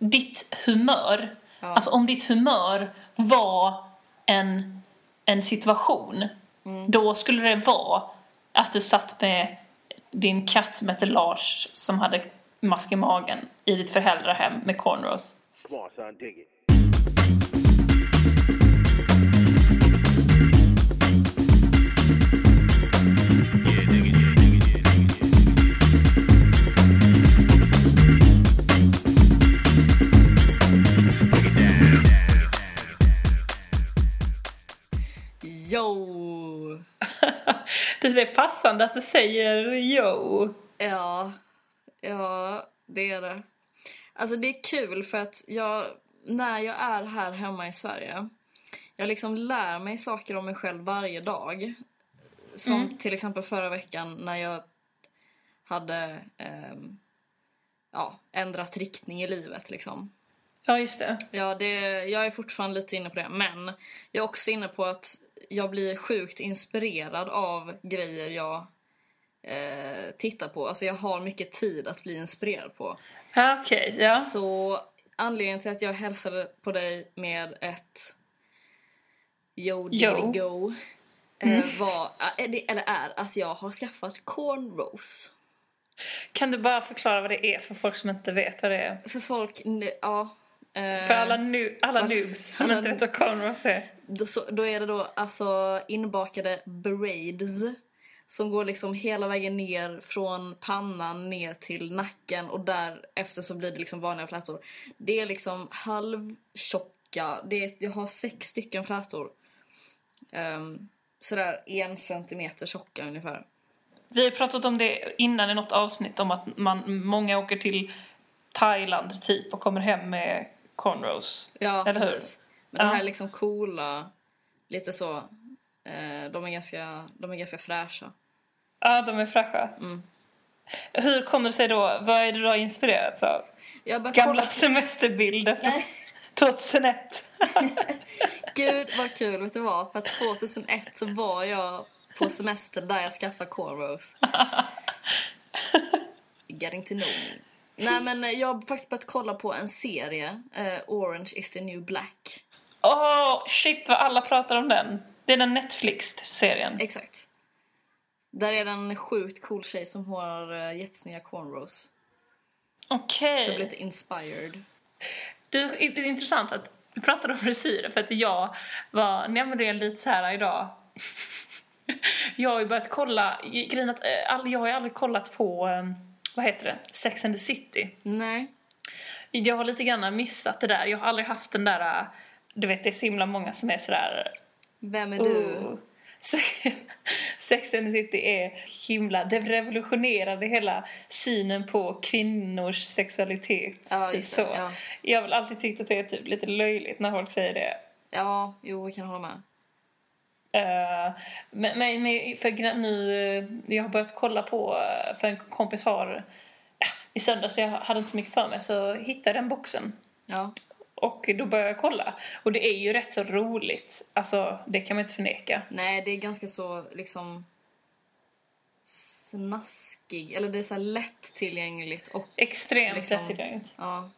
ditt humör, Ja. alltså om ditt humör var en, en situation, Mm. då skulle det vara att du satt med din katt som hette Lars som hade mask i magen i ditt föräldrahem med cornrows. Come on, son, dig it. Yo! det är passande att du säger yo. Ja, ja, det är det. Alltså det är kul för att jag, när jag är här hemma i Sverige, jag liksom lär mig saker om mig själv varje dag. Som till exempel förra veckan när jag hade ehm, ja, ändrat riktning i livet liksom. Ja, just det. Ja, det, jag är fortfarande lite inne på det. Men jag är också inne på att jag blir sjukt inspirerad av grejer jag eh, tittar på. Alltså jag har mycket tid att bli inspirerad på. Okej. ja. Så anledningen till att jag hälsade på dig med ett Yo diggity go eh, var, eh, eller är att jag har skaffat cornrows. Kan du bara förklara vad det är för folk som inte vet vad det är? För folk, ja. eh, För alla, nu, alla noobs som alla- inte vet vad cornrows är. Då, är det då alltså inbakade braids som går liksom hela vägen ner från pannan ner till nacken och därefter så blir det liksom vanliga flätor. Det är liksom halvtjocka, det är, jag har sex stycken flätor. Um, sådär en centimeter tjocka ungefär. Vi har pratat om det innan i något avsnitt om att man, många åker till Thailand typ och kommer hem med cornrows. Ja, Eller hur? precis. Men det Ja. här är liksom coola, lite så. Eh, de, är ganska, de är ganska fräscha. Ja, de är fräscha. Mm. Hur kommer det sig då? Vad är det du har inspirerats av? Gamla kolla- semesterbilder från Nej. 2001. Gud vad kul, vet du vad? För 2001 så var jag på semester där jag skaffade cornrows. Getting to know me. Nej men eh, jag har faktiskt börjat kolla på en serie, eh, Orange is the new black. Åh, shit vad alla pratar om den. Det är den Netflix-serien. Exakt. Där är det en sjukt cool tjej som har uh, jättesnygga cornrows. Okej. Så jag blir lite inspired. Du, det är intressant att vi pratade om frisyrer för att jag var nämligen lite så här idag. jag har ju börjat kolla, grejen att, eh, jag har ju aldrig kollat på, eh, vad heter det, Sex and the City. Nej. Jag har lite grann missat det där, jag har aldrig haft den där, du vet det är så himla många som är sådär Vem är du? Oh. Sex and the City är himla, det revolutionerade hela synen på kvinnors sexualitet. Ja, typ så. det, ja. Jag har väl alltid tyckt att det är typ lite löjligt när folk säger det. Ja, jo, jag kan hålla med. Eh, men, men, för nu, eh, jag har börjat kolla på, eh, för en kompis har, i söndags, jag hade inte så mycket för mig, så hittade den boxen. Ja. Och då började jag kolla. Och det är ju rätt så roligt. Alltså, det kan man inte förneka. Nej, det är ganska så liksom snaskig. Eller det är så lättillgängligt och Extremt Liksom. lättillgängligt. ja.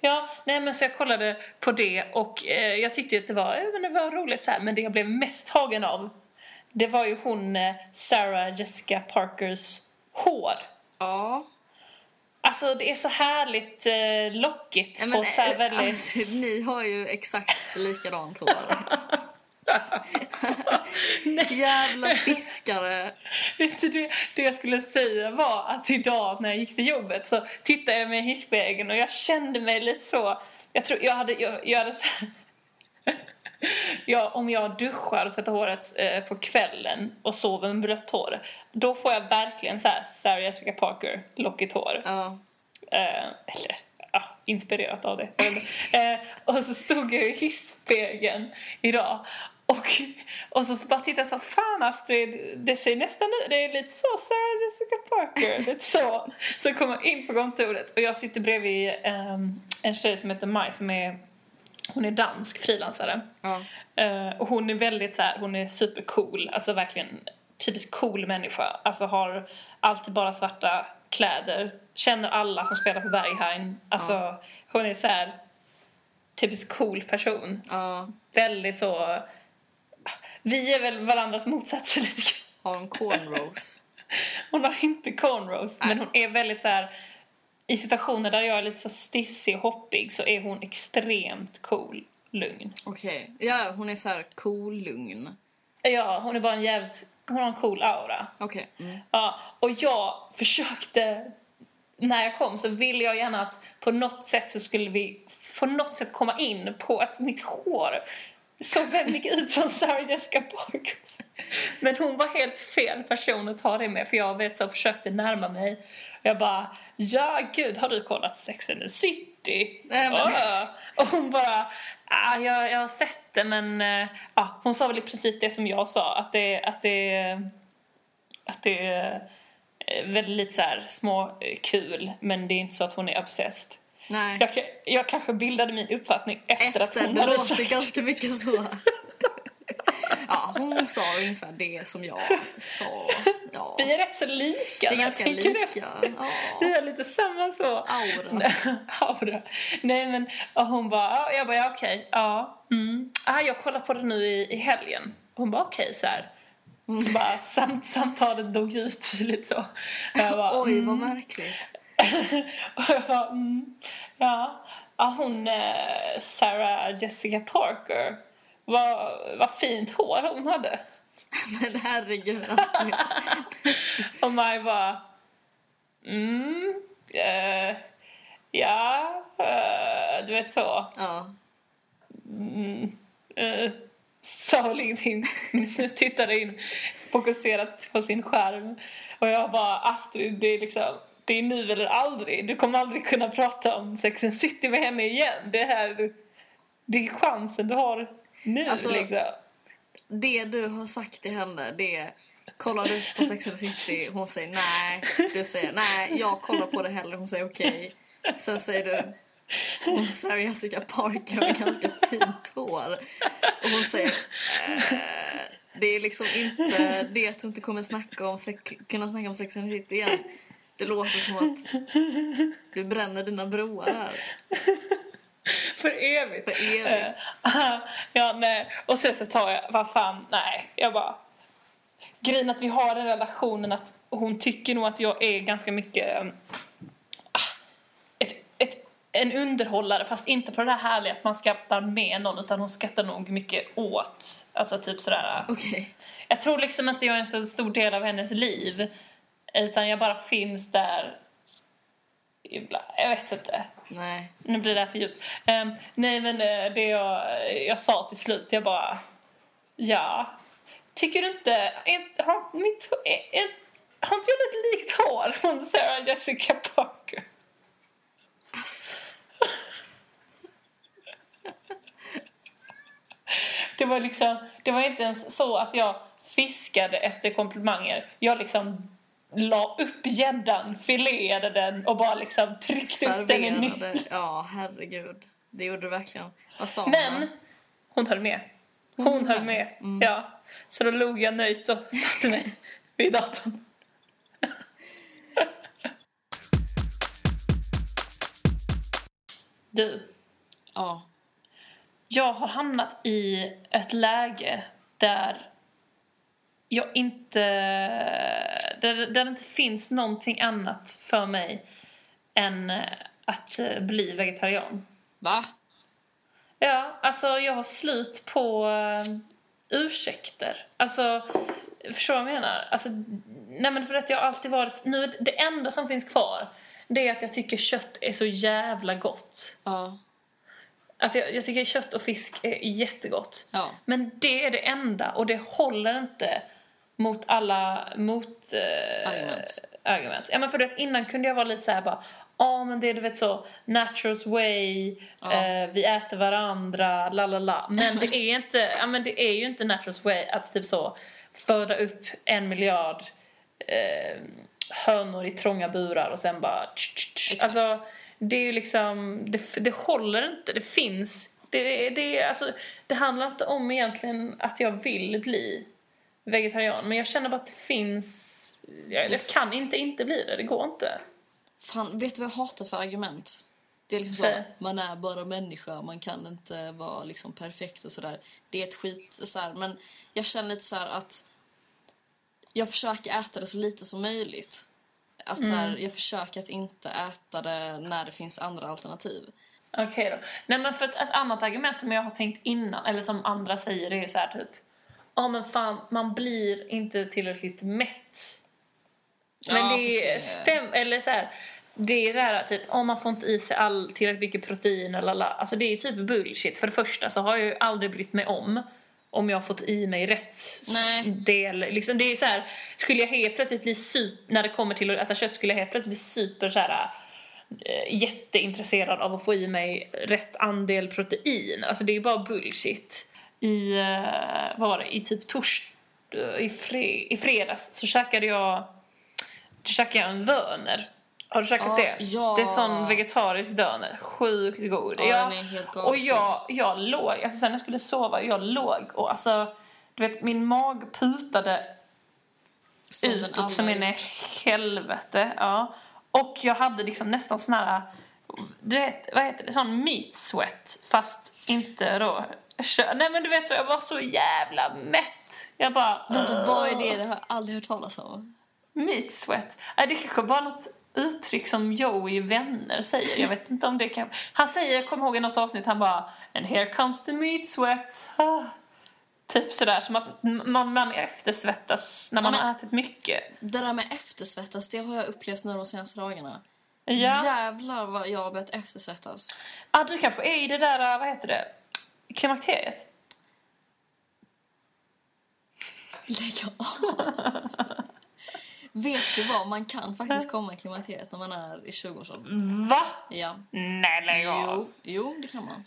Ja, nej men så jag kollade på det och eh, jag tyckte att det var, eh, men det var roligt så här, men det jag blev mest tagen av det var ju hon eh, Sarah Jessica Parkers hår. Ja. Alltså det är så härligt eh, lockigt Ja, på men, ett så här eh, väldigt... alltså, ni har ju exakt likadant hår. Jävla fiskare. Vet du, det, det jag skulle säga var att idag när jag gick till jobbet så tittade jag mig i hisspegeln och jag kände mig lite så... Jag tror jag hade... Jag, jag hade så ja, om jag duschar och tvättar håret eh, på kvällen och sover med blött hår då får jag verkligen så här Sarah Jessica Parker, lockigt hår. Ja. Eh, eller, ja, inspirerat av det. eh, och så stod jag i hisspegeln idag och, och så bara tittade jag så fan alltså, det, ser nästan ut, det är lite så Sarah Jessica Parker, lite så. Så kom jag in på kontoret och jag sitter bredvid ehm, en tjej som heter Maj som är hon är dansk frilansare. Ja. Eh, och hon är väldigt så här, hon är supercool, alltså verkligen typiskt cool människa. Alltså har alltid bara svarta kläder, känner alla som spelar på Berghain. Alltså Hon är så här typiskt cool person. Ja, Väldigt så... Vi är väl varandras motsatser lite grann. har hon cornrows? Hon har inte cornrows, Nej. men hon är väldigt så här... I situationer där jag är lite så stissig och hoppig så är hon extremt cool, lugn. Okej. Ja, hon är så här cool, lugn. Ja, hon är bara en jävligt... Hon har en cool aura. Okej. Mm. Ja, och jag försökte... När jag kom så ville jag gärna att på något sätt så skulle vi på något sätt komma in på att mitt hår såg väldigt mycket ut som Sarah Jessica Parkers. Men hon var helt fel person att ta det med för jag vet så försökte närma mig. Jag bara, ja gud har du kollat Sex and the City? Nej, men- Åh. Och hon bara, ah, jag, jag har sett det men ja, hon sa väl i princip det som jag sa att det, att det att det är väldigt lite så här små eh, kul men det är inte så att hon är obsessed. Nej. Jag, jag kanske bildade min uppfattning efter, att Efter, hon det hade sagt ganska mycket så. Ja, hon sa ungefär det som jag sa. Ja. Vi är rätt så lika. Vi är ganska lika. efter. Ja. Vi har lite samma så. Aura. Aura. Nej men och hon bara, ja, jag bara ja, okej, ja. Mm. Ah, jag har kollat på det nu i, i helgen. Hon bara okej så här. Mm. Så bara sam, samtalet dog ut lite så. Och Jag bara, Oj, mm. vad märkligt. Och jag bara, mm, ja. ja, hon eh, Sarah Jessica Parker. Vad, vad fint hår hon hade. Men herregud, alltså. Och Maj bara, mm, eh, ja, eh, du vet så. Ja. Mm, eh, sa väl ingenting. Tittade in fokuserat på sin skärm. Och jag bara, Astrid, det är liksom det är nu eller aldrig. Du kommer aldrig kunna prata om Sex and City med henne igen. Det här, det är chansen du har nu Alltså- liksom. Det du har sagt till henne, det är kollar du på Sex and City? Hon säger nej. Du säger nej, jag kollar på det heller. Hon säger okej. Sen säger du hon Sarah Jessica Parker med ganska fint hår. Och hon säger eh, det är liksom inte det att du inte kommer snacka om kunna snacka om Sex and the City igen. Det låter som att du bränner dina broar här För evigt. för evigt. Eh, ja, nej. Och sen så tar jag, vad fan, nej. Jag bara... Grejen att vi har den relationen att hon tycker nog att jag är ganska mycket... ah, ett, ett, en underhållare, fast inte på det där härliga att man skrattar med någon utan hon skrattar nog mycket åt. Alltså typ sådär... Okej. Jag tror liksom inte jag är en så stor del av hennes liv. Utan jag bara finns där ibland. Jag vet inte. Nej. Nu blir det här för djupt. Ehm, nej, men eh, det jag, jag sa till slut, jag bara... Ja. Tycker du inte... Är, har, mitt, är, är, har inte jag lite likt hår från Sarah Jessica Parker? Alltså. Det var liksom... Det var inte ens så att jag fiskade efter komplimanger. Jag liksom la upp gäddan, filerade den och bara liksom tryckte upp den i. Serverade. Ja, herregud. Det gjorde du verkligen. Vad sa hon? Men hon höll med. Hon, Hon höll med. med. Ja. Så då log jag nöjt och satte mig vid datorn. Du, Ja. jag har hamnat i ett läge där jag inte... Där, där det inte finns någonting annat för mig än att eh, bli vegetarian. Va? Ja, alltså jag har slut på uh, ursäkter. Alltså, förstår du vad jag menar? Alltså, nej men för att jag har alltid varit... Nu, det enda som finns kvar, det är att jag tycker kött är så jävla gott. Ja. Att jag, jag tycker kött och fisk är jättegott. Ja. Men det är det enda och det håller inte mot alla mot, eh, Argument. argument. Ja, men för att innan kunde jag vara lite så här bara Ja men det är du vet så naturals way, Ja. eh, vi äter varandra, la la la. Men det är inte, ja men det är ju inte naturals way att typ så föda upp en miljard eh, hönor i trånga burar och sen bara tsch, tsch, tsch. Exakt. Alltså det är ju liksom, det, det håller inte, det finns det, det, alltså, det handlar inte om egentligen att jag vill bli vegetarian men jag känner bara att det finns jag, jag kan inte inte bli det, det går inte. Fan, vet du vad jag hatar för argument? Det är liksom så, man är bara människa, man kan inte vara liksom perfekt och sådär. Det är ett skit så här, men jag känner lite så här att jag försöker äta det så lite som möjligt. Att så här, jag försöker att inte äta det när det finns andra alternativ. Okej då. Nej men för ett, ett annat argument som jag har tänkt innan, eller som andra säger, det är ju så här typ. Ja men fan, man blir inte tillräckligt mätt. Men Ja, det är stäm, eller så här. Det är det här typ, om man får inte i sig all, tillräckligt mycket protein eller la. Alltså det är typ bullshit. För det första så har jag ju aldrig brytt mig om om jag har fått i mig rätt Nej. del. Liksom, det är så här, skulle jag helt plötsligt bli super, när det kommer till att äta kött, skulle jag helt plötsligt bli super så här eh, jätteintresserad av att få i mig rätt andel protein. Alltså det är ju bara bullshit. I, eh, vad var det, i typ tors, eh, i, fre, i fredags så käkade jag, käkade jag en döner. Har du käkat Ja, det? ja. Det är sån vegetarisk döner. Sjukt god. Ja, den är helt och jag, jag låg, alltså sen jag skulle sova, jag låg och alltså, du vet min mag putade Som utåt som in i helvete. Ja. Och jag hade liksom nästan sån här, du vet, vad heter det, sån meat sweat fast inte då kö- Nej men du vet så, jag var så jävla mätt. Jag bara... Vänta, vad är det? Det har jag aldrig hört talas om. Meat sweat? Nej, det kanske bara något uttryck som Joey Vänner säger. Jag vet inte om det kan... Han säger, jag kommer ihåg i något avsnitt, han bara And here comes the meat sweat. Ah. Typ sådär, som att man, man eftersvettas när man Ja, men- har ätit mycket. Det där med eftersvettas, det har jag upplevt nu de senaste dagarna. Ja. Jävlar vad jag har börjat eftersvettas. Ah, du kanske är i det där, vad heter det, klimakteriet? Lägg av! Vet du vad? Man kan faktiskt komma i klimakteriet när man är i 20-årsåldern. Va? Ja. Nej, lägg av. Jo, jo, det kan man.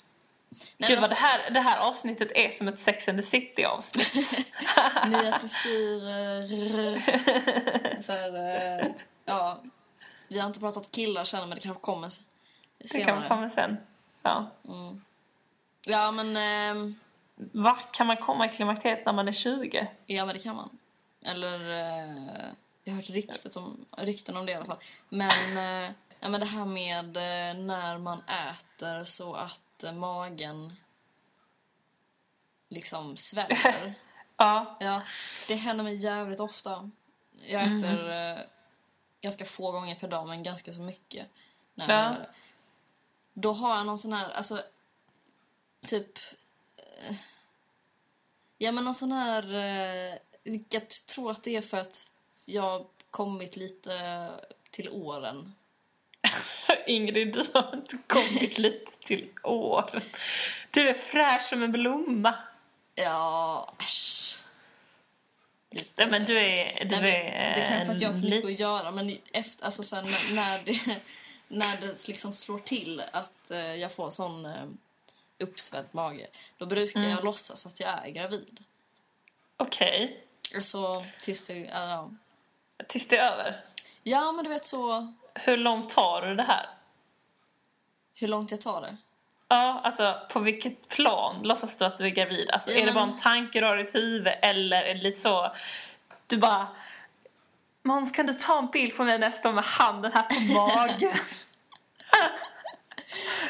Nej, Gud vad det här, det här avsnittet är som ett Sex and the City avsnitt. alltså, nya frisyrer. Så här, eh, ja. Vi har inte pratat killar känner men det kanske kommer s- Det senare. kan komma sen. Ja. Ja, men, ehm, Va? Kan man komma i klimakteriet när man är 20? ja, men det kan man. Eller, eh, jag har hört ryktet om, rykten om det i alla fall. Men, eh, ja, men det här med eh, när man äter så att eh, magen liksom sväller. Ja. Ja, det händer mig jävligt ofta. Jag äter eh, ganska få gånger per dag, men ganska så mycket. När Ja. Då har jag någon sån här, alltså, typ... Eh, ja, men någon sån här... Eh, jag tror att det är för att jag har kommit lite till åren. Ingrid, du har inte kommit lite till år. Du är fräsch som en blomma. Ja, äsch. Lite- men du är... Du Nej, är det kan vara för att jag har för mycket lite- att göra, men efter, alltså, sen, när, det, när det liksom slår till att eh, jag får sån uppsvälld mage, då brukar Mm. jag låtsas att jag är gravid. Okej. Alltså, tills det, ja. Tills det är över. ja, men du vet så, Hur långt tar du det här? hur långt jag tar det. Ja, alltså på vilket plan låtsas du att du är gravid? Alltså Ja, är det men- bara en tanke du har i ditt huvud eller är det lite så du bara Måns kan du ta en bild på mig nästa med handen här på magen?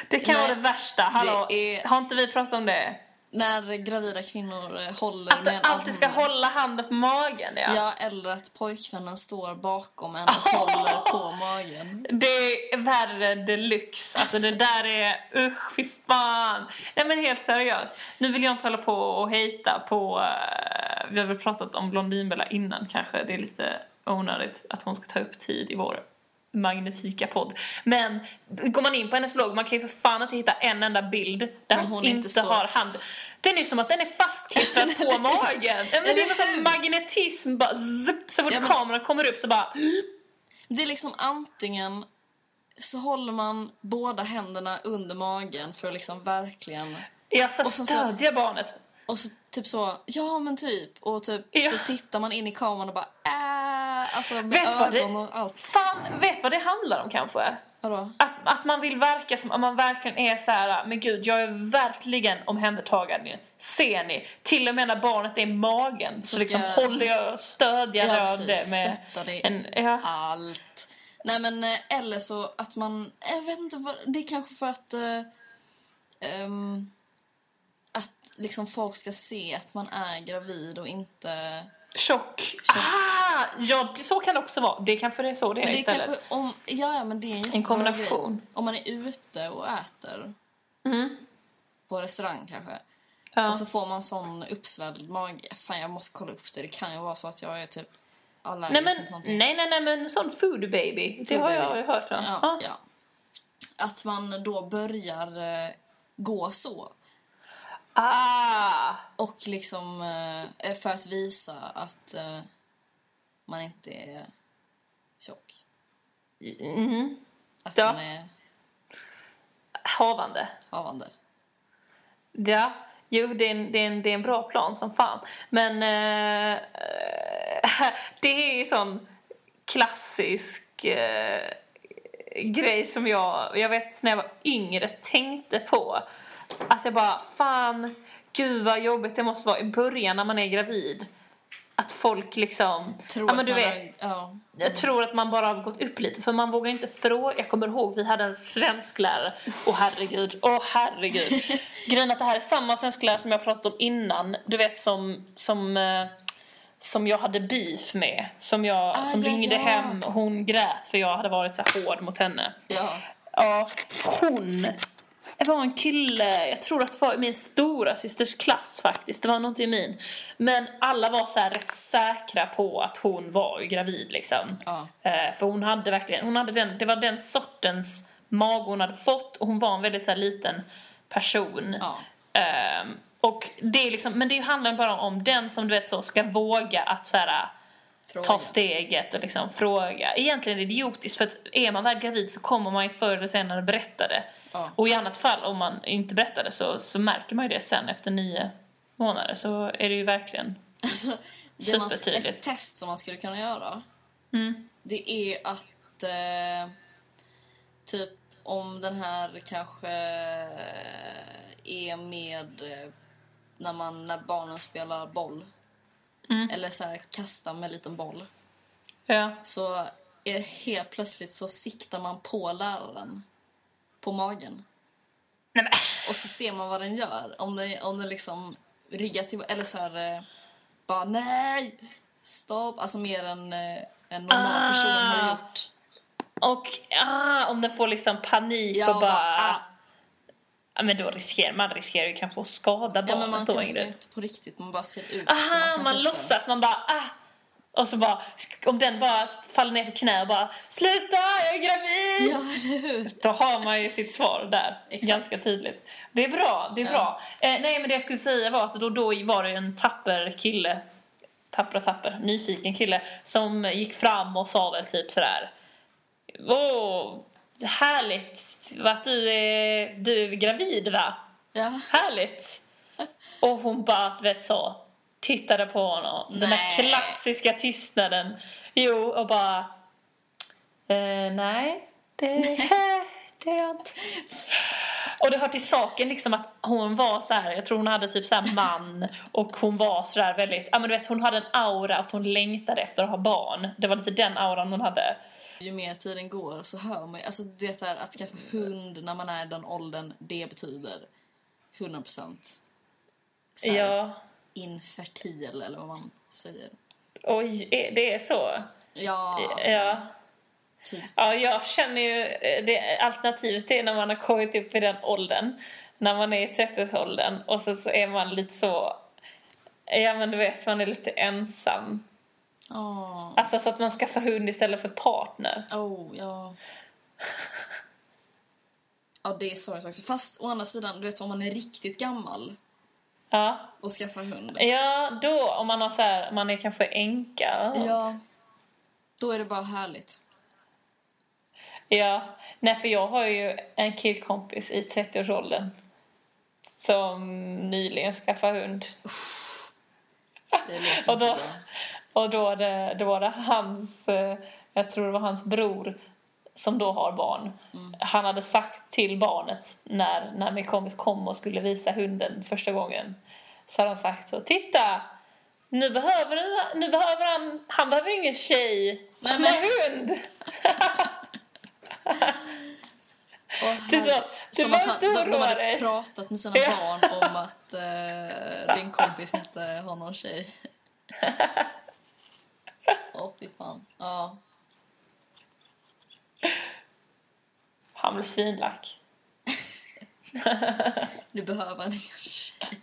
Det kan vara det värsta. Hallå, det är- har inte vi pratat om det? När gravida kvinnor eh, håller Att med en alltid ska hålla handen på magen, ja. Ja, eller att pojkvännen står bakom en och håller på magen. Det är värre deluxe. Alltså det där är, usch fy fan. Nej men helt seriöst. Nu vill jag inte hålla på och hejta på, eh, vi har väl pratat om Blondinbella innan kanske. Det är lite onödigt att hon ska ta upp tid i vår magnifika podd. Men går man in på hennes blogg, man kan ju för fan inte hitta en enda bild där hon, hon inte, står- har hand. Den är som att den är fastklistrad på magen. Ja, men det är någon sån magnetism bara zipp, så fort Ja, men- kameran kommer upp så bara Det är liksom antingen så håller man båda händerna under magen för att liksom verkligen jag ska Och sen så- stödja barnet. Och så typ så, ja men typ. Och typ Ja. så tittar man in i kameran och bara äh, alltså med Vet vad det- ögon och allt. Fan, vet vad det handlar om kanske? Vadå? Att, att man vill verka som att man verkligen är så här, men gud jag är verkligen omhändertagande. Ser ni? Till och med när barnet är i magen så, Så liksom jag- håller jag och stödjer Ja, precis. det med Stöttar det. en, ja. Allt. Nej men eh, eller så att man, jag vet inte vad, det är kanske för att eh, ehm, att liksom folk ska se att man är gravid och inte Tjock. Tjock. Ah, ja, det- så kan det också vara. Det kanske det är så det är Men det är istället. kanske, om, ja, ja men det är en, jättebra kombination. Grej. Om man är ute och äter Mm. på restaurang kanske Ja. och så får man sån uppsvälld mage. Fan jag måste kolla upp det. Det kan ju vara så att jag är typ allergisk Nej, mot men, någonting. nej, nej, nej, men sån food baby. det Food har baby. jag hört om. Ja, Ja. ja. Att man då börjar eh, gå så. Ah, Och liksom eh, för att visa att eh, man inte är tjock. mm. Att Ja. man är havande. havande. Ja, jo, det är, en, det, är en, det är en bra plan som fan. Men eh, det är ju sån klassisk eh, grej som jag, jag vet när jag var yngre tänkte på. Att jag bara, fan, gud vad jobbigt det måste vara i början när man är gravid. Att folk liksom, Tror ja men att du man vet. Är, ja. Jag tror att man bara har gått upp lite för man vågar inte fråga. Jag kommer ihåg vi hade en svensklärare. Åh herregud, åh herregud. Grejen att det här är samma svensklärare som jag pratat om innan. Du vet som, som, eh, som jag hade beef med. Som, jag, Ah, som ja, ringde ja. hem och hon grät för jag hade varit så hård mot henne. ja. Ja, hon det var en kille, jag tror att det var i min stora systers klass faktiskt. Det var nog inte i min. Men alla var så här rätt säkra på att hon var gravid liksom. Ja. Eh, för hon hade verkligen, hon hade den, det var den sortens mag hon hade fått och hon var en väldigt så här, liten person. Ja. Ehm, och det är liksom, men det handlar bara om den som du vet så ska våga att så här, Fråga. ta steget och liksom fråga. Egentligen är det idiotiskt för att är man väl gravid så kommer man ju förr eller senare berätta det. Ja. Och i annat fall om man inte berättar det så, så märker man ju det sen efter nio månader så är det ju verkligen Alltså, det man, ett test som man skulle kunna göra mm. det är att eh, typ om den här kanske är med eh, när, man, när barnen spelar boll Mm. eller så här kastar med en liten boll Ja. så är helt plötsligt så siktar man på läraren på magen Nej, men, och så ser man vad den gör. Om den, om den liksom ryggar till eller så här eh, bara nej, stopp, alltså mer än eh, en normal person har Ah. gjort. och ah, om den får liksom panik Ja, och bara... ah. Ja, men då riskerar man riskerar ju kanske att skada Ja, men man barnet Ingrid. inte på riktigt, man bara ser ut som Aha, att man, man låtsas, man bara ah. Och så bara, om den bara faller ner på knä och bara Sluta, jag är gravid! Ja, hur? Då har man ju sitt svar där, Exakt. ganska tydligt. Det är bra, det är Ja. bra. Eh, nej men det jag skulle säga var att då, då var det en tapper kille, tapper och tapper, nyfiken kille som gick fram och sa väl typ sådär Åh, härligt att du är, du är gravid va? Ja. Härligt! Och hon bara, vet så, tittade på honom. Den där Nej. klassiska tystnaden. Jo, och bara... Eh, nej, det, det är jag inte. Och det hör till saken liksom att hon var så här, jag tror hon hade typ så här man och hon var så där väldigt, ja men du vet hon hade en aura att hon längtade efter att ha barn. Det var lite den auran hon hade. Ju mer tiden går så hör man ju, alltså det där att skaffa hund när man är den åldern, det betyder 100 procent Ja, infertil eller vad man säger. oj, det är så? Ja, alltså, Ja. typ. Ja, jag känner ju eh, det alternativet är när man har kommit upp i den åldern. När man är i 30-årsåldern och så, så är man lite så... Ja men du vet, man är lite ensam. Åh, Alltså så att man skaffar hund istället för partner. oh, ja. Ja, det är sorgligt också. Fast å andra sidan, du vet om man är riktigt gammal Ja. och skaffar hund. Ja, då om man har så här, man är kanske änka. Ja, då är det bara härligt. Ja. Nej, för jag har ju en killkompis i 30-årsåldern. Som nyligen skaffade hund. Det Och då, och då, var det, då var det hans, eh, jag tror det var hans bror som då har barn. Mm. Han hade sagt till barnet när, när min kompis kom och skulle visa hunden första gången. Så hade han sagt så, titta! Nu behöver, nu behöver han, han behöver ingen tjej, Nej, han men- har hund! Det är så, Som att han, de, de hade dig. pratat med sina barn om att eh, din kompis inte har någon tjej. Åh, fy fan. Ja. Han blev svinlack. Nu behöver han ingen tjej.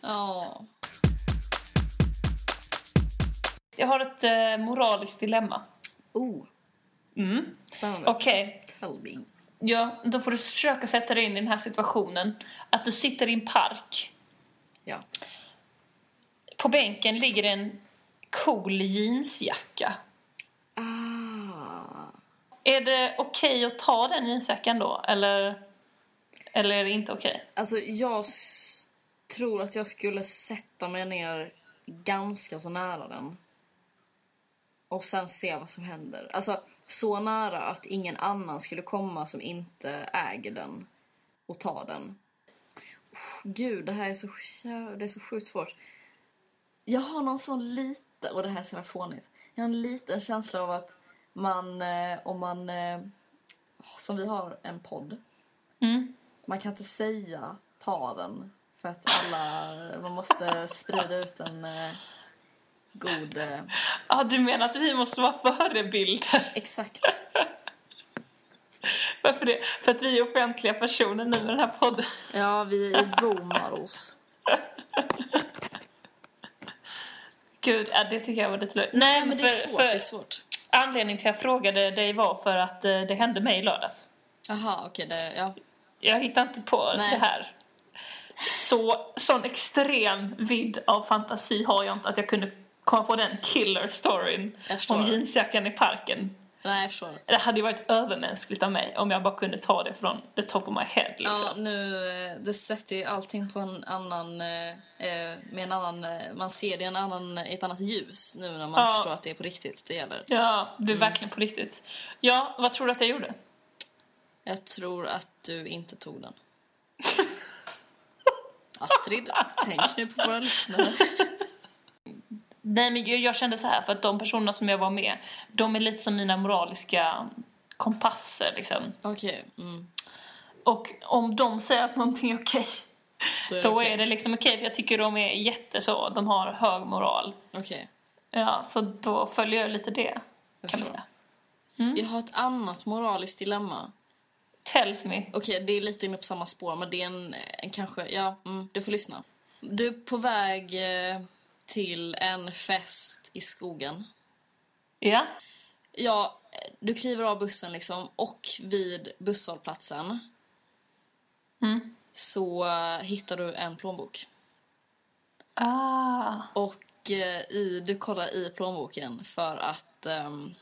Ja. Jag har ett eh, moraliskt dilemma. Oh, Mm. spännande. Okej, me. ja, då får du försöka sätta dig in i den här situationen. Att du sitter i en park. Ja. På bänken ligger en cool jeansjacka. Ah. Är det okej att ta den jeansjackan då? Eller, eller är det inte okej? Alltså, jag tror att jag skulle sätta mig ner ganska så nära den. Och sen se vad som händer. Alltså, så nära att ingen annan skulle komma som inte äger den och ta den. Uff, Gud, det här är så, det är så sjukt svårt. Jag har någon sån lite, och det här är så jävla fånigt. Jag har en liten känsla av att man, eh, om man, eh, som vi har en podd, Mm. Man kan inte säga ta den för att alla, man måste sprida ut en eh, god... Eh, Ja, du menar att vi måste vara förebilder? exakt. Varför det? För att vi är offentliga personer nu med den här podden. Ja, vi är models. Gud, ja, det tycker jag var lite löjligt. Nej, men det är för- svårt. för Det är svårt. Anledningen till att jag frågade dig var för att eh, det hände mig i lördags. Jaha, okej. det, ja. Jag hittar inte på Nej. det här. Så, sån extrem vidd av fantasi har jag inte att jag kunde komma på den killer storyn om jeansjackan i parken. Nej, jag förstår. Det hade ju varit övermänskligt av mig om jag bara kunde ta det från the top of my head. Liksom. Ja, nu, eh, det sätter ju allting på en annan, eh, eh, med en annan, man ser det i en annan, i ett annat ljus nu när man Ja. förstår att det är på riktigt det gäller. Ja, det är Mm. verkligen på riktigt. Ja, vad tror du att jag gjorde? Jag tror att du inte tog den. Astrid, tänk nu på våra lyssnare. Nej, men jag, jag kände så här för att de personerna som jag var med, de är lite som mina moraliska kompasser liksom. Okej, mm. Och om de säger att någonting är okej, då är det då okej. är det liksom okej för jag tycker de är jätte så, de har hög moral. Okej, Ja, så då följer jag lite det. jag Kan man säga. Jag har ett annat moraliskt dilemma. Tells me. Okej, det är lite inne på samma spår, men det är en, en kanske... Ja, mm, du får lyssna. Du är på väg eh, till en fest i skogen. Ja. Ja, du kliver av bussen liksom och vid busshållplatsen Mm. så eh, hittar du en plånbok. Ah. Och eh, i, du kollar i plånboken för att ehm,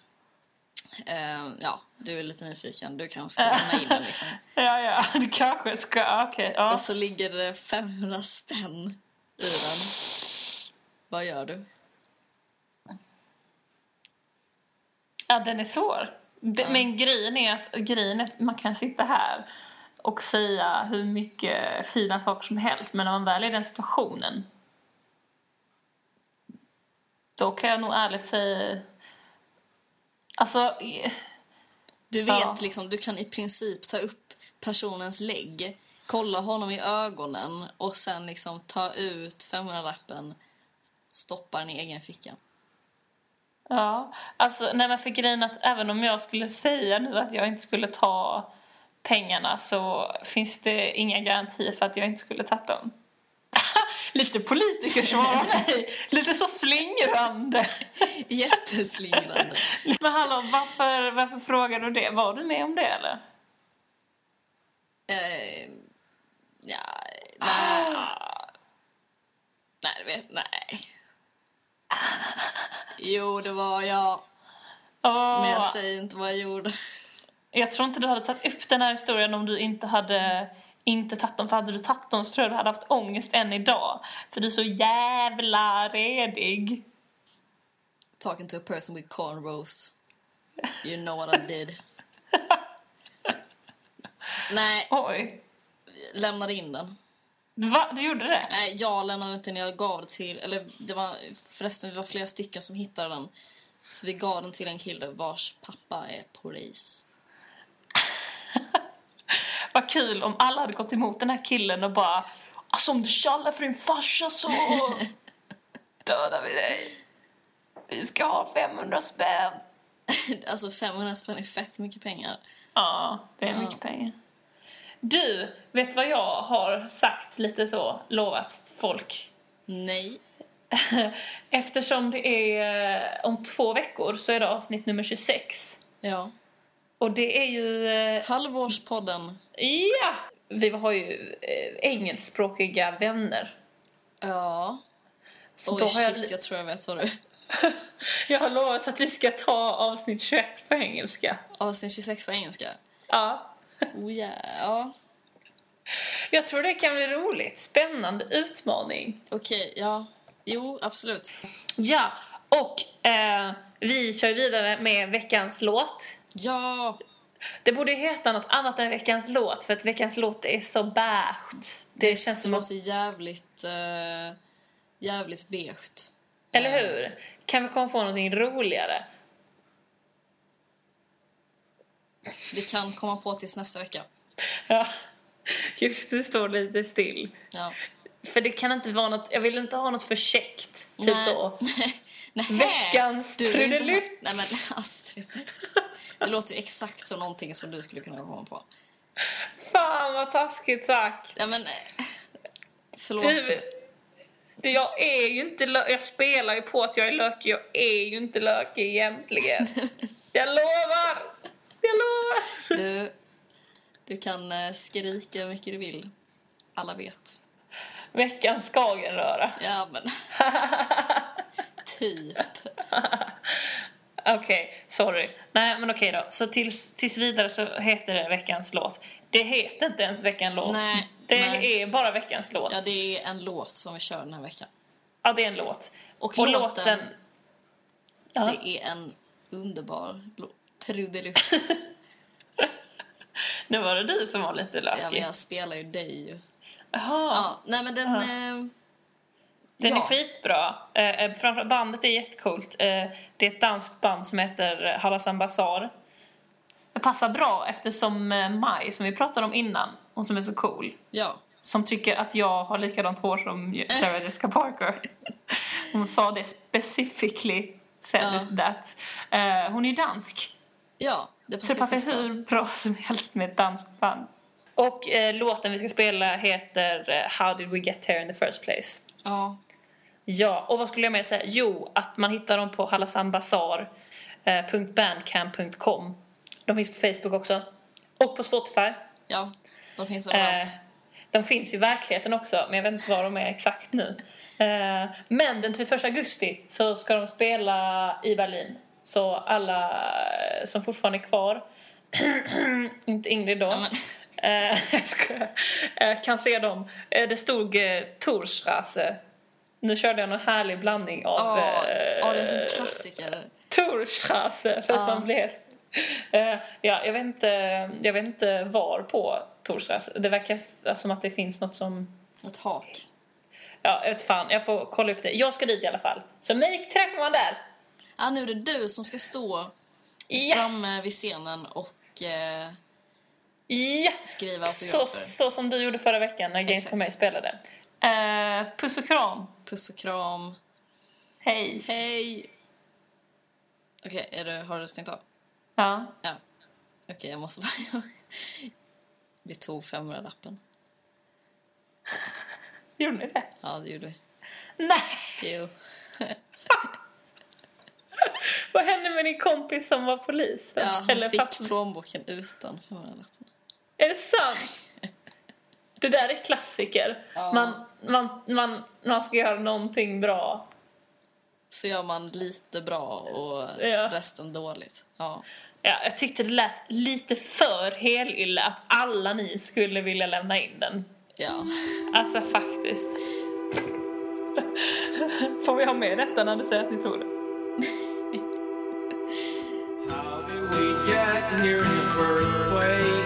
ehm, ja, du är lite nyfiken. Du kanske ska lämna in den liksom. Ja, ja, du kanske ska, okej. ja. Och så ligger det 500 spänn i den. Vad gör du? Ja, den är svår. Det, Ja. Men grejen är att grejen är att man kan sitta här och säga hur mycket fina saker som helst men när man väl är i den situationen då kan jag nog ärligt säga Alltså, Du vet Ja. liksom, du kan i princip ta upp personens lägg, kolla honom i ögonen och sen liksom ta ut 500-lappen, stoppa den i egen ficka. ja. Alltså, nej men för grejen att även om jag skulle säga nu att jag inte skulle ta pengarna så finns det inga garantier för att jag inte skulle tagit dem. Lite politikersvar av mig. Lite så slingrande. Jätteslingrande. Men hallå, varför, varför frågar du det? Var du med om det eller? eh, ja, nej. Nej, du vet, nej. Jo, det var jag. Åh, Men jag säger inte vad jag gjorde. jag tror inte du hade tagit upp den här historien om du inte hade inte tagit dem. För hade du tagit dem så tror jag du hade haft ångest än idag. För du är så jävla redig. Talking to a person with cornrows. You know what I did. Nej, Oj. lämnade in den. Va? Du gjorde det? Nej, jag lämnade inte den. Jag gav det till... Eller det var förresten, det var flera stycken som hittade den. Så vi gav den till en kille vars pappa är polis. Vad kul om alla hade gått emot den här killen och bara Alltså om du tjallar för din farsa så dödar vi dig. Vi ska ha 500 spänn. alltså 500 spänn är fett mycket pengar. Ja, det är mycket pengar. Du, vet vad jag har sagt lite så, lovat folk? Nej. Eftersom det är eh, om två veckor så är det avsnitt nummer 26. Ja. Och det är ju... eh, Halvårspodden. Ja! Vi har ju eh, engelskspråkiga vänner. Ja. Så Oj, då har jag, shit, jag tror jag vet vad du... jag har lovat att vi ska ta avsnitt 21 på engelska. Avsnitt 26 på engelska. Ja. Oh, yeah. Ja, Jag tror det kan bli roligt. Spännande utmaning. okej. ja. Jo, absolut. Ja, och eh, vi kör vidare med veckans låt. Ja! Det borde heta något annat än veckans låt för att veckans låt är så beige. Det, Det, känns som att, låter jävligt... Uh, jävligt beige. eller Eh, hur? Kan vi komma på någonting roligare? Vi kan komma på tills nästa vecka. Ja, just det står lite still. Ja. För det kan inte vara något, jag vill inte ha något för käckt. Typ så. Nej. Veckans trudelutt. Nej men Astrid. Det låter ju exakt som någonting som du skulle kunna komma på. Fan vad taskigt sagt. Ja men... Förlåt. Du, det, jag är ju inte jag spelar ju på att jag är lökig, jag är ju inte lökig egentligen. Jag lovar! Jag lovar! Du, du kan eh, skrika hur mycket du vill. Alla vet. Veckans Skagenröra. Ja men... typ. Okej, sorry. Nej men okej då. Så tills, tills vidare så heter det veckans låt. Det heter inte ens veckans låt. Nej, det nej. är bara veckans låt. Ja, det är en låt som vi kör den här veckan. Ja, det är en låt. Och, Och låten, låten... Ja. det är en underbar låt. Trudelutt. Nu var det du som var lite ja, lökig. men jag spelar ju dig ju. Jaha. Ja, nej men den... Ja. Eh, Den ja. är skitbra. Eh, eh, framför, bandet är jättecoolt. Eh, det är ett danskt band som heter eh, Hallas Bazaar. Det passar bra eftersom Maj, som vi pratade om innan, hon som är så cool, Ja. som tycker att jag har likadant hår som Sarah Jessica Parker. Hon sa det specifically, said Ja. that. Eh, hon är dansk. Ja, det Så det passar passar hur bra som helst med ett danskt band. Och eh, låten vi ska spela heter How did we get here in the first place? Ja. Ja, och vad skulle jag mer säga? Jo, att man hittar dem på hallasambasar.bandcamp.com. De finns på Facebook också. Och på Spotify. Ja, de finns Eh, överallt. de finns i verkligheten också, men jag vet inte var de är exakt nu. Eh, men den 31 augusti så ska de spela i Berlin. Så alla eh, som fortfarande är kvar, inte Ingrid då, Ja, Eh. Eh, kan se dem. Eh, det stod eh, Torsstrasse. Nu körde jag någon härlig blandning av ja, eh, ja, det är en klassiker. Torstrasse för att man blev... Eh, ja, jag vet, inte, jag vet inte var på Torstrasse. Det verkar som att det finns något som... Ett hak. Ja, jag vet fan. Jag får kolla upp det. Jag ska dit i alla fall. Så mig träffar man där. Ja, nu är det du som ska stå Ja, framme vid scenen och eh, ja. skriva Så, autografer. så som du gjorde förra veckan när Games for mig spelade. Eh, puss och kram. Puss och kram. Hej. Hej! Okej, är du, har du stängt av? Ja. Ja. Okej, jag måste bara... Vi tog 500-lappen. Gjorde ni det? Ja, det gjorde vi. Nej! Jo. Vad hände med din kompis som var polis? Ja, han Eller fick pappa? plånboken utan 500-lappen. Är det sant? Det där är klassiker. Ja. Man, man, man, man ska göra någonting bra. Så gör man lite bra och Ja. resten dåligt. Ja. Ja, jag tyckte det lät lite för helylle att alla ni skulle vilja lämna in den. Ja. Alltså faktiskt. Får vi ha med detta när du säger att ni tog det? How did we get here in the first place?